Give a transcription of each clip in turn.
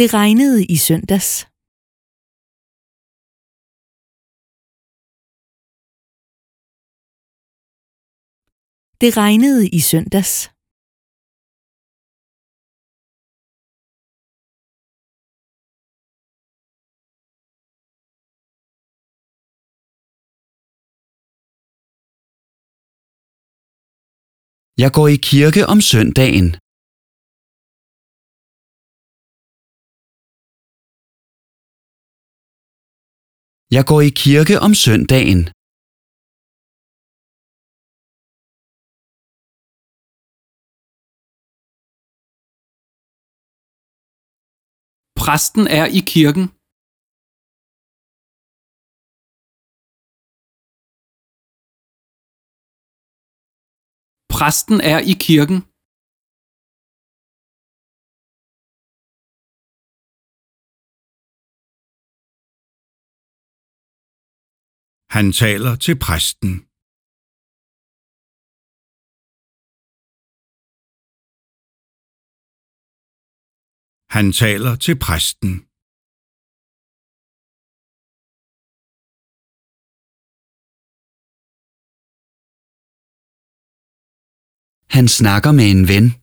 Det regnede i søndags. Det regnede i søndags. Jeg går i kirke om søndagen. Jeg går i kirke om søndagen. Præsten er i kirken. Præsten er i kirken. Han taler til præsten. Han taler til præsten. Han snakker med en ven.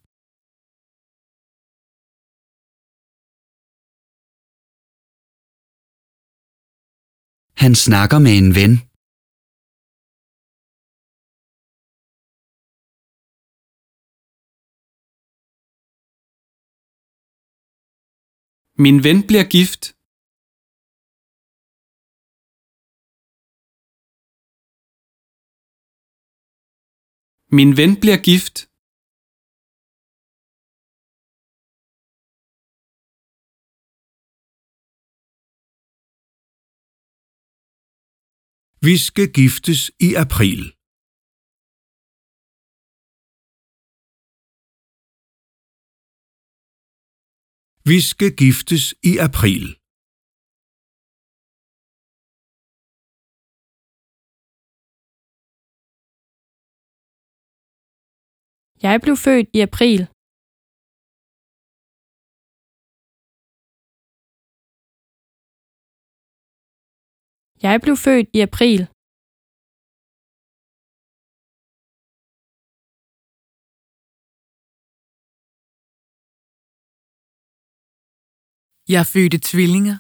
Han snakker med en ven. Min ven bliver gift. Min ven bliver gift. Vi skal giftes i april. Vi skal giftes i april. Jeg blev født i april. Jeg blev født i april. Jeg fødte tvillinger.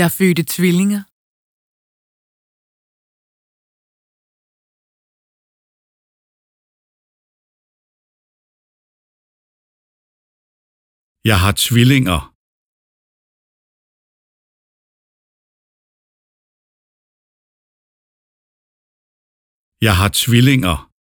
Jeg fødte tvillinger. Jeg har tvillinger. Jeg har tvillinger.